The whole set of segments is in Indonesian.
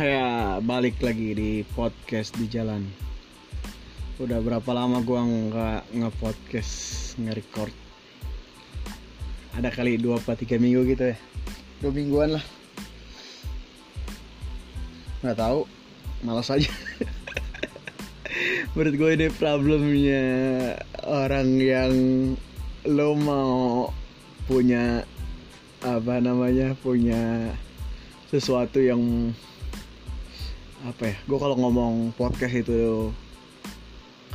Ya balik lagi di podcast di jalan. Udah berapa lama gua nggak nge-podcast nge-record? Ada kali 2 apa 3 minggu gitu ya? Dua mingguan lah. Nggak tahu. Malas aja. Menurut gue ini problemnya Orang yang Lo mau Punya Apa namanya Punya sesuatu yang apa ya gue kalau ngomong podcast itu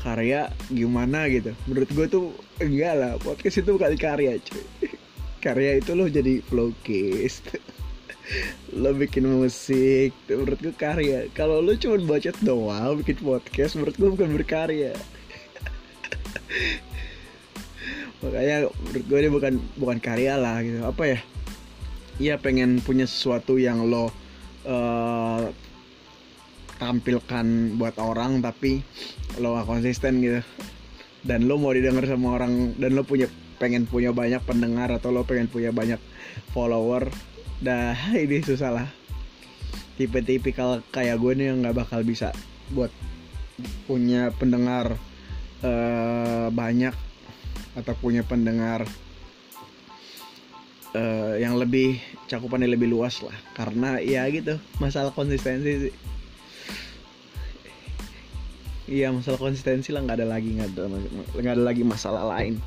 karya gimana gitu. Menurut gue tuh enggak lah podcast itu bukan karya cuy. Karya itu lo jadi vlogist lo bikin musik menurut gue karya. Kalau lo cuma bacot doang bikin podcast menurut gue bukan berkarya. Makanya menurut gue ini bukan bukan karya lah gitu. Apa ya? Iya pengen punya sesuatu yang lo uh, tampilkan buat orang tapi lo gak konsisten gitu. Dan lo mau didengar sama orang dan lo punya pengen punya banyak pendengar atau lo pengen punya banyak follower dah ini susah lah. Tipe-tipe kalau kayak gue nih yang nggak bakal bisa buat punya pendengar uh, banyak atau punya pendengar uh, yang lebih cakupannya lebih luas lah. Karena ya gitu masalah konsistensi sih iya masalah konsistensi lah nggak ada lagi nggak ada ada lagi masalah lain.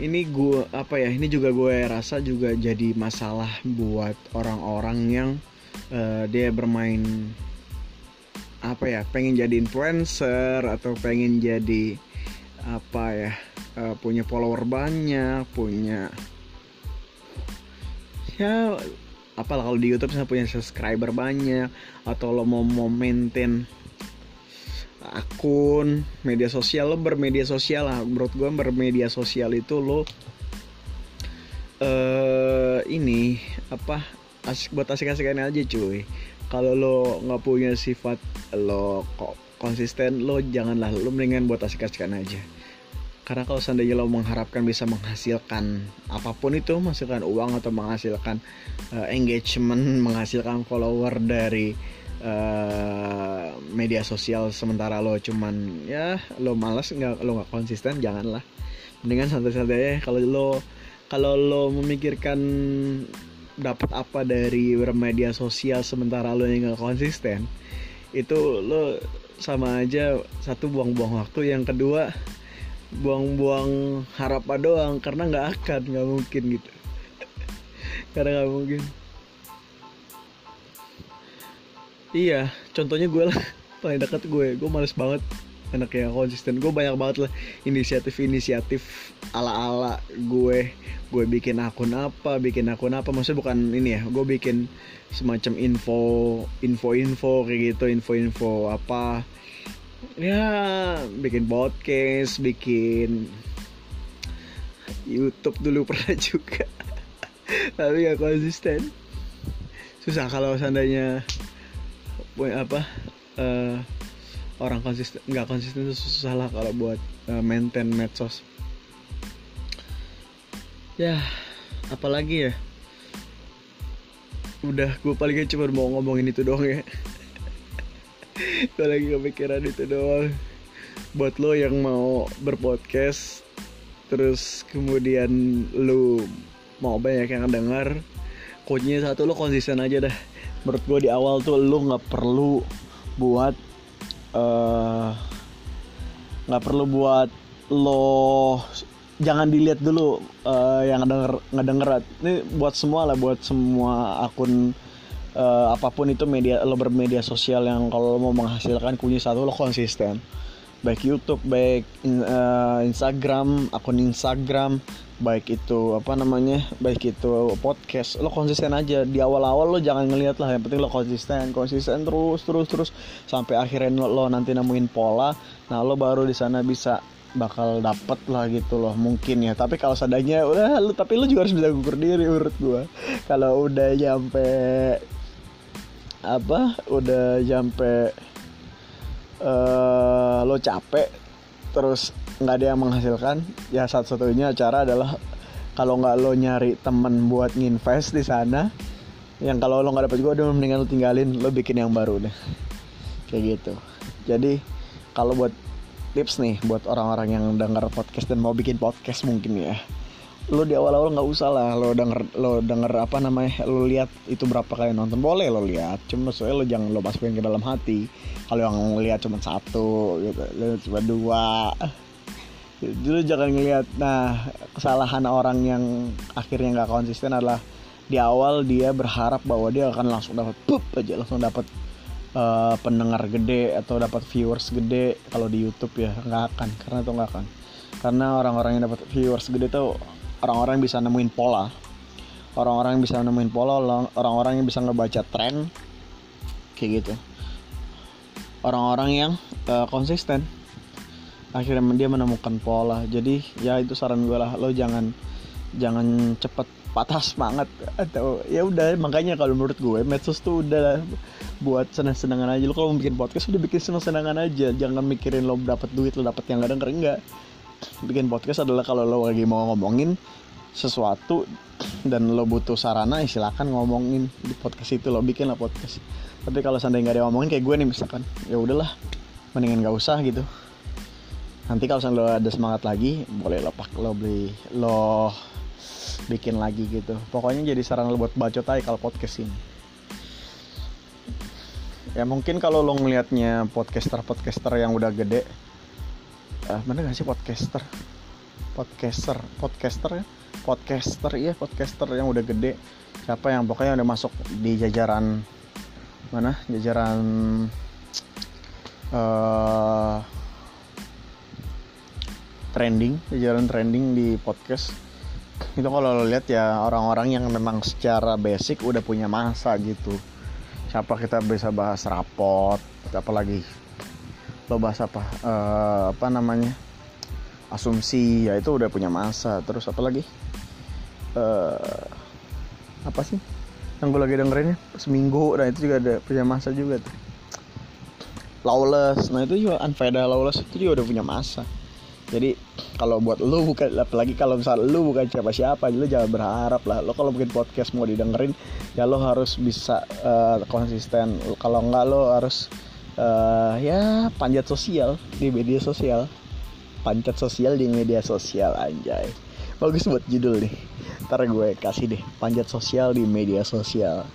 Ini gue apa ya ini juga gue rasa juga jadi masalah buat orang-orang yang uh, dia bermain apa ya pengen jadi influencer atau pengen jadi apa ya uh, punya follower banyak punya ya apalah kalau di YouTube misalnya punya subscriber banyak atau lo mau mau maintain akun media sosial lo bermedia sosial lah. Menurut gue bermedia sosial itu lo uh, ini apa asik buat asik-asikan aja cuy. Kalau lo nggak punya sifat lo kok konsisten lo janganlah lo mendingan buat asik-asikan aja. Karena kalau seandainya lo mengharapkan bisa menghasilkan apa pun itu menghasilkan uang atau menghasilkan uh, engagement menghasilkan follower dari uh, media sosial sementara lo cuman ya lo malas nggak lo nggak konsisten janganlah. Mendingan santai-santai kalau lo kalau lo memikirkan dapat apa dari bermedia sosial sementara lo yang nggak konsisten itu lo sama aja satu buang-buang waktu yang kedua buang-buang harapan doang karena nggak akan nggak mungkin gitu. Karena nggak mungkin iya contohnya gue lah. Paling dekat gue. Gue males banget. Anak yang konsisten. Gue banyak banget lah. Inisiatif-inisiatif ala-ala gue. Gue bikin akun apa bikin akun apa. Maksudnya bukan ini ya. Gue bikin semacam info info-info kayak gitu. Info-info apa. Ya bikin podcast bikin YouTube dulu pernah juga. Tapi gak konsisten. Susah kalau seandainya apa uh, orang konsisten nggak konsisten itu susah lah kalau buat uh, maintain medsos. Ya apalagi ya? Udah gue paling cuma mau ngomongin itu doang ya. Gue lagi kepikiran itu doang. Buat lo yang mau berpodcast terus kemudian lo mau banyak yang dengar kuncinya satu lo konsisten aja dah menurut gue di awal tuh lo nggak perlu buat nggak uh, perlu buat lo jangan dilihat dulu uh, yang ngedenger ngedenger. Ini buat semua lah buat semua akun uh, apa pun itu media lo bermedia sosial yang kalau mau menghasilkan kunci satu lo konsisten baik YouTube baik uh, Instagram akun Instagram baik itu apa namanya baik itu podcast lo konsisten aja. Di awal-awal lo jangan ngelihat lah yang penting lo konsisten konsisten terus terus terus. Sampai akhirnya lo, lo nanti nemuin pola nah lo baru di sana bisa bakal dapet lah gitu loh mungkin ya. Tapi kalau seadanya udah lo tapi lo juga harus bisa gugur diri menurut gua. Kalau udah nyampe apa udah nyampe uh, lo capek terus nggak ada yang menghasilkan ya satu-satunya cara adalah kalau nggak lo nyari temen buat nginvest di sana yang kalau lo nggak dapet gue udah mendingan lo tinggalin lo bikin yang baru deh. Kayak gitu. Jadi kalau buat tips nih buat orang-orang yang denger podcast dan mau bikin podcast mungkin ya lo di awal-awal nggak usah lah lo denger lo denger apa namanya lo lihat itu berapa kali nonton. Boleh lo lihat cuma soalnya lo jangan lo masukin ke dalam hati. Kalau yang lihat cuma satu gitu. Lo cuma dua. Jadi jangan ngelihat nah kesalahan orang yang akhirnya nggak konsisten adalah di awal dia berharap bahwa dia akan langsung dapat pup aja langsung dapat uh, pendengar gede atau dapat viewers gede kalau di YouTube ya. Nggak akan karena itu nggak akan. Karena orang-orang yang dapat viewers gede tuh orang-orang bisa nemuin pola. Orang-orang yang bisa nemuin pola orang-orang yang bisa ngebaca tren kayak gitu. Orang-orang yang uh, konsisten. Akhirnya dia menemukan pola. Jadi ya itu saran gue lah lo jangan jangan cepet patah semangat atau ya udah makanya kalau menurut gue medsos tuh udah buat senang-senangan aja. Lo kalau bikin podcast udah bikin senang-senangan aja. Jangan mikirin lo dapat duit lo dapat yang kadang enggak bikin podcast adalah kalau lo lagi mau ngomongin sesuatu dan lo butuh sarana ya silakan ngomongin di podcast itu lo bikin lah podcast. Tapi kalau seandainya nggak ada ngomongin kayak gue nih misalkan ya udahlah mendingan gak usah gitu. Nanti kalau lo ada semangat lagi boleh lo pak lo beli lo bikin lagi gitu. Pokoknya jadi sarana lo buat bacot aja kalau podcast ini. Ya mungkin kalau lo ngelihatnya podcaster podcaster yang udah gede uh, mana gak sih podcaster? Podcaster podcaster ya? Podcaster iya podcaster yang udah gede. Siapa yang pokoknya udah masuk di jajaran mana? Jajaran uh, trending jajaran trending di podcast. Itu kalau lo lihat ya orang-orang yang memang secara basic udah punya masa gitu. Siapa kita bisa bahas rapot apalagi lo bahas apa uh, apa namanya asumsi ya itu udah punya masa. Terus apa lagi? Uh, apa sih yang gue lagi dengerinnya seminggu. Nah itu juga ada punya masa juga tuh. Lawless. Nah itu juga unfaida lawless itu juga udah punya masa. Jadi kalau buat lu bukan apalagi kalau misal lu bukan siapa-siapa lu jangan berharap lah. Lo kalau bikin podcast mau didengerin ya lo harus bisa uh, konsisten. Kalau enggak lo harus uh, ya panjat sosial di media sosial. Panjat sosial di media sosial anjay. Bagus buat judul nih. Ntar gue kasih deh panjat sosial di media sosial.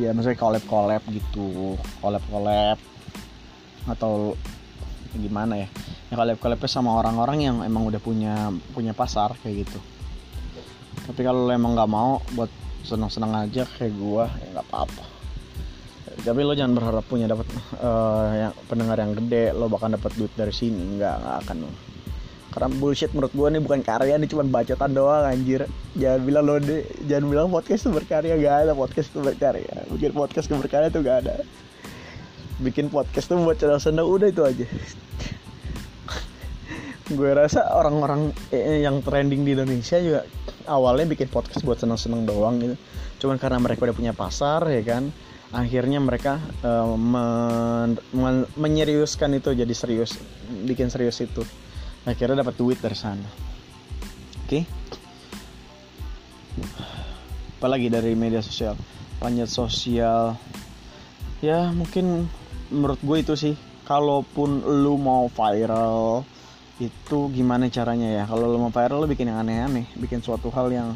Ya maksudnya collab collab gitu. Collab collab atau gimana ya? Ya collab collabnya sama orang-orang yang emang udah punya punya pasar kayak gitu. Tapi kalau emang nggak mau buat seneng-seneng aja kayak gue ya nggak apa-apa tapi lo jangan berharap punya dapat uh, yang pendengar yang gede lo bakal dapat duit dari sini. Nggak nggak akan lo karena bullshit menurut gue nih bukan karya nih cuma bacotan doang anjir. Jangan bilang lo deh jangan bilang podcast itu berkarya gak ada. Podcast itu berkarya. Bikin podcast itu berkarya tuh gak ada. Bikin podcast tuh buat channel senang udah itu aja. Gue rasa orang-orang eh, yang trending di Indonesia juga awalnya bikin podcast buat seneng-seneng doang gitu. Cuman karena mereka udah punya pasar ya kan akhirnya mereka uh, men men menyeriuskan itu jadi serius bikin serius itu. Akhirnya dapat duit dari sana. Oke. Okay? apalagi dari media sosial? Panjat sosial. Ya mungkin menurut gue itu sih kalaupun lu mau viral itu gimana caranya ya? Kalau lu mau viral lu bikin yang aneh-aneh bikin suatu hal yang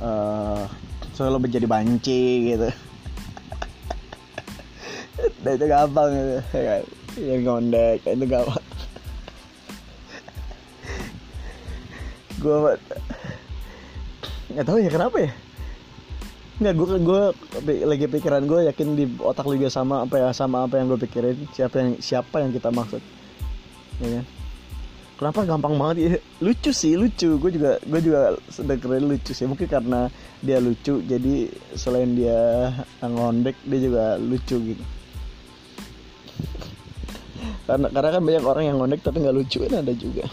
uh, selalu menjadi banci gitu nah itu gampang. Gitu yang ngondek itu gampang. Gue nggak tahu ya kenapa ya? Nggak gue gue lagi pikiran gue yakin di otak lu juga sama apa ya sama apa yang gue pikirin siapa yang siapa yang kita maksud. Ya kan? Kenapa gampang banget ya? Lucu sih lucu. Gue juga gue juga sedang keren lucu sih. Mungkin karena dia lucu jadi selain dia ngondek dia juga lucu gitu karena karena kan banyak orang yang ngondek tapi nggak lucu kan ada juga.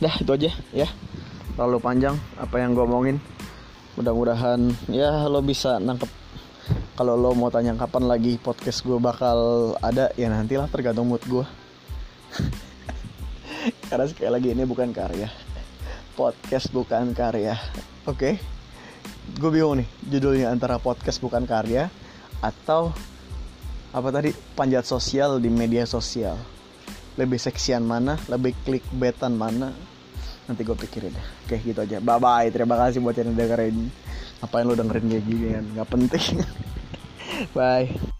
Dah itu aja ya. Terlalu panjang apa yang gue omongin. Mudah-mudahan ya lo bisa nangkep. Kalau lo mau tanya kapan lagi podcast gue bakal ada ya nantilah tergantung mood gue karena sekali lagi ini bukan karya. Podcast bukan karya. Oke? Okay? gue bingung nih judulnya antara podcast bukan karya atau apa tadi? Panjat sosial di media sosial. Lebih seksian mana? Lebih clickbaitan mana? Nanti gue pikirin deh. Oke gitu aja. Bye bye terima kasih buat yang dengerin. Ngapain lo dengerin kayak gini kan nggak penting. Bye